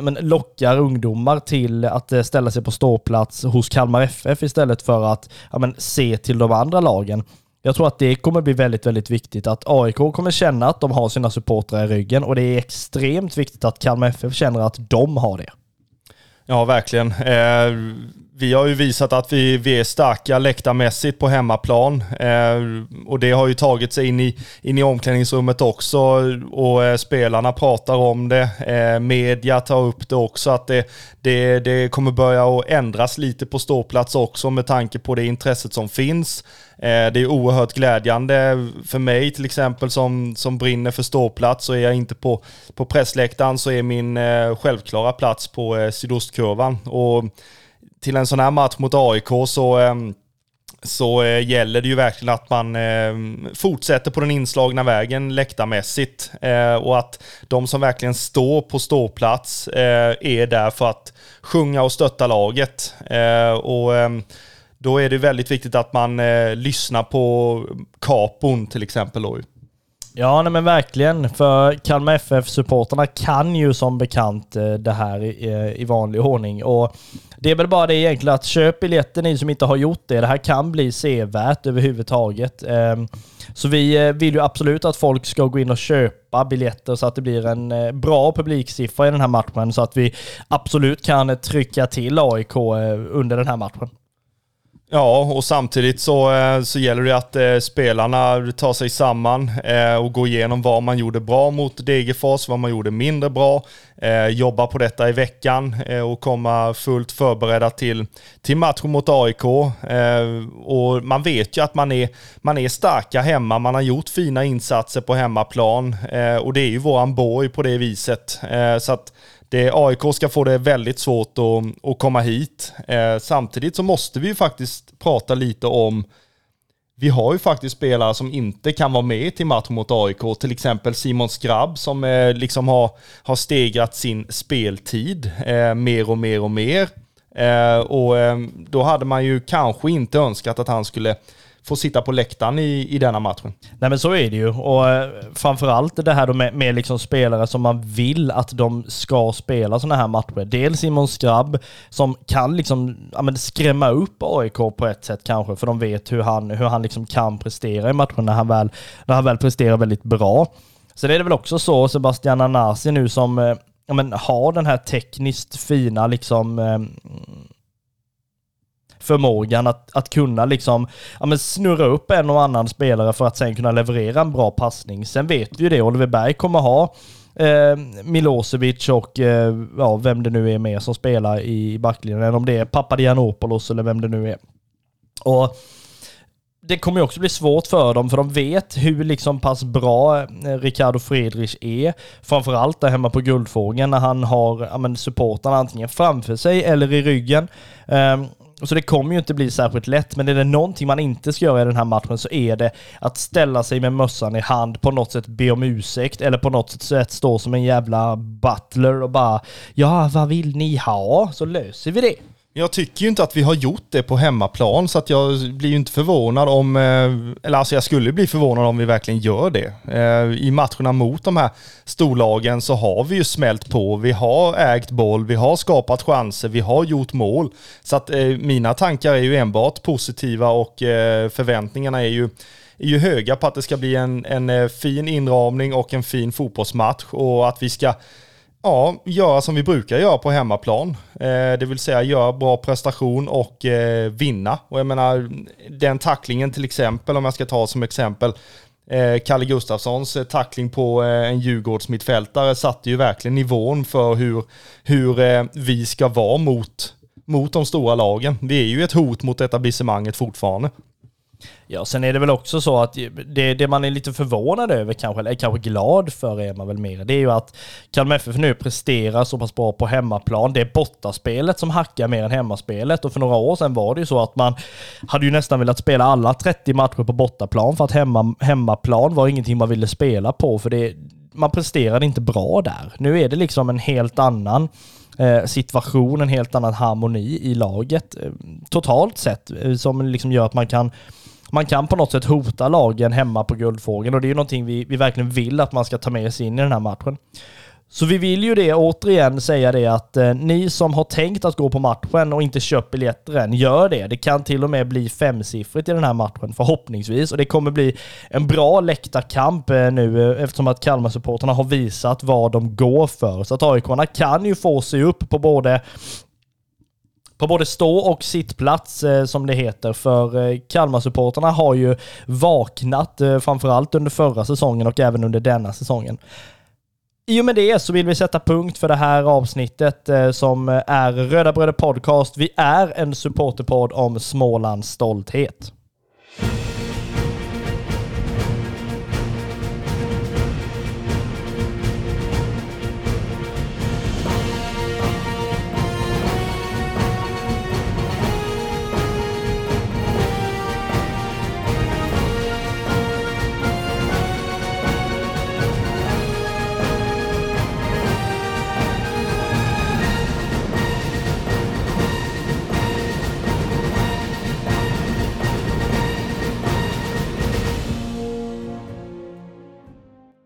men, lockar ungdomar till att eh, ställa sig på ståplats hos Kalmar FF istället för att ja, men, se till de andra lagen. Jag tror att det kommer bli väldigt, väldigt viktigt att AIK kommer känna att de har sina supportrar i ryggen och det är extremt viktigt att Kalmar FF känner att de har det. Ja, verkligen. Eh, vi har ju visat att vi, vi är starka läktarmässigt på hemmaplan. Eh, och det har ju tagit sig in i, in i omklädningsrummet också. Och eh, spelarna pratar om det. Eh, media tar upp det också. Att det, det, det kommer börja att ändras lite på ståplats också med tanke på det intresset som finns. Eh, det är oerhört glädjande för mig till exempel som, som brinner för ståplats så är jag inte på, på pressläktaren så är min eh, självklara plats på eh, sydostkurvan. Och till en sån här match mot AIK så, ehm, så eh, gäller det ju verkligen att man ehm, fortsätter på den inslagna vägen läktarmässigt eh, och att de som verkligen står på ståplats eh, är där för att sjunga och stötta laget. Eh, och ehm, då är det väldigt viktigt att man eh, lyssnar på kapon till exempel. Då. Ja, nej men verkligen. För Kalmar FF-supporterna kan ju som bekant eh, det här i, eh, i vanlig ordning. Och det är väl bara det egentligen att köp biljetten ni som inte har gjort det. Det här kan bli sevärt överhuvudtaget. Ehm, så vi eh, vill ju absolut att folk ska gå in och köpa biljetter så att det blir en bra publiksiffra i den här matchen så att vi absolut kan trycka till AIK under den här matchen. Ja, och samtidigt så, eh, så gäller det att eh, spelarna tar sig samman eh, och går igenom vad man gjorde bra mot Degerfors, vad man gjorde mindre bra, jobba på detta i veckan och komma fullt förberedda till, till matchen mot AIK. Och man vet ju att man är, man är starka hemma, man har gjort fina insatser på hemmaplan och det är ju våran borg på det viset. Så att det, AIK ska få det väldigt svårt att, att komma hit. Eh, samtidigt så måste vi ju faktiskt prata lite om vi har ju faktiskt spelare som inte kan vara med till match mot AIK, till exempel Simon Skrabb som eh, liksom har, har stegrat sin speltid eh, mer och mer och mer. Eh, och eh, då hade man ju kanske inte önskat att han skulle får sitta på läktaren i, i denna matchen. Nej men så är det ju och eh, framförallt det här då med, med liksom spelare som man vill att de ska spela sådana här matcher. Dels Simon Skrabb som kan liksom ja, men skrämma upp AIK på ett sätt kanske för de vet hur han, hur han liksom kan prestera i matchen när han väl, när han väl presterar väldigt bra. Sen är det väl också så Sebastian Anasi nu som eh, ja, men, har den här tekniskt fina liksom eh, förmågan att, att kunna liksom, ja, men snurra upp en och annan spelare för att sen kunna leverera en bra passning. Sen vet vi ju det, Oliver Berg kommer ha eh, Milosevic och eh, ja, vem det nu är med som spelar i backlinjen. Om det är Papadianopoulos eller vem det nu är. Och det kommer ju också bli svårt för dem, för de vet hur liksom pass bra eh, Ricardo Friedrich är. Framförallt där hemma på Guldfågeln när han har ja, supportarna antingen framför sig eller i ryggen. Um, så det kommer ju inte bli särskilt lätt, men är det någonting man inte ska göra i den här matchen så är det att ställa sig med mössan i hand, på något sätt be om ursäkt eller på något sätt stå som en jävla butler och bara ja, vad vill ni ha? Så löser vi det. Jag tycker ju inte att vi har gjort det på hemmaplan så att jag blir ju inte förvånad om, eh, eller alltså jag skulle bli förvånad om vi verkligen gör det. Eh, I matcherna mot de här storlagen så har vi ju smält på, vi har ägt boll, vi har skapat chanser, vi har gjort mål. Så att eh, mina tankar är ju enbart positiva och förväntningarna är ju är ju höga på att det ska bli en, en fin inramning och en fin fotbollsmatch och att vi ska Ja, göra som vi brukar göra på hemmaplan. Eh, det vill säga göra bra prestation och eh, vinna. Och jag menar, den tacklingen till exempel, om jag ska ta som exempel, eh, Kalle Gustafssons tackling på en Djurgårdsmittfältare satte ju verkligen nivån för hur, hur vi ska vara mot, mot de stora lagen. Vi är ju ett hot mot etablissemanget fortfarande. Ja, sen är det väl också så att det, det man är lite förvånad över kanske, eller kanske glad för är man väl mer, det är ju att Kalmar FF nu presterar så pass bra på hemmaplan. Det är bortaspelet som hackar mer än hemmaspelet och för några år sedan var det ju så att man hade ju nästan velat spela alla 30 matcher på bortaplan för att hemma, hemmaplan var ingenting man ville spela på för det, man presterade inte bra där. Nu är det liksom en helt annan eh, situation, en helt annan harmoni i laget eh, totalt sett eh, som liksom gör att man kan man kan på något sätt hota lagen hemma på Guldfågeln och det är ju någonting vi, vi verkligen vill att man ska ta med sig in i den här matchen. Så vi vill ju det återigen säga det att eh, ni som har tänkt att gå på matchen och inte köpt biljetter än, gör det. Det kan till och med bli femsiffrigt i den här matchen, förhoppningsvis. Och det kommer bli en bra läktarkamp eh, nu eh, eftersom att Kalmar-supporterna har visat vad de går för. Så att aik kan ju få sig upp på både på både stå och sittplats eh, som det heter. För eh, Kalmar-supporterna har ju vaknat eh, framförallt under förra säsongen och även under denna säsongen. I och med det så vill vi sätta punkt för det här avsnittet som är Röda Bröder Podcast. Vi är en supporterpodd om Smålands stolthet.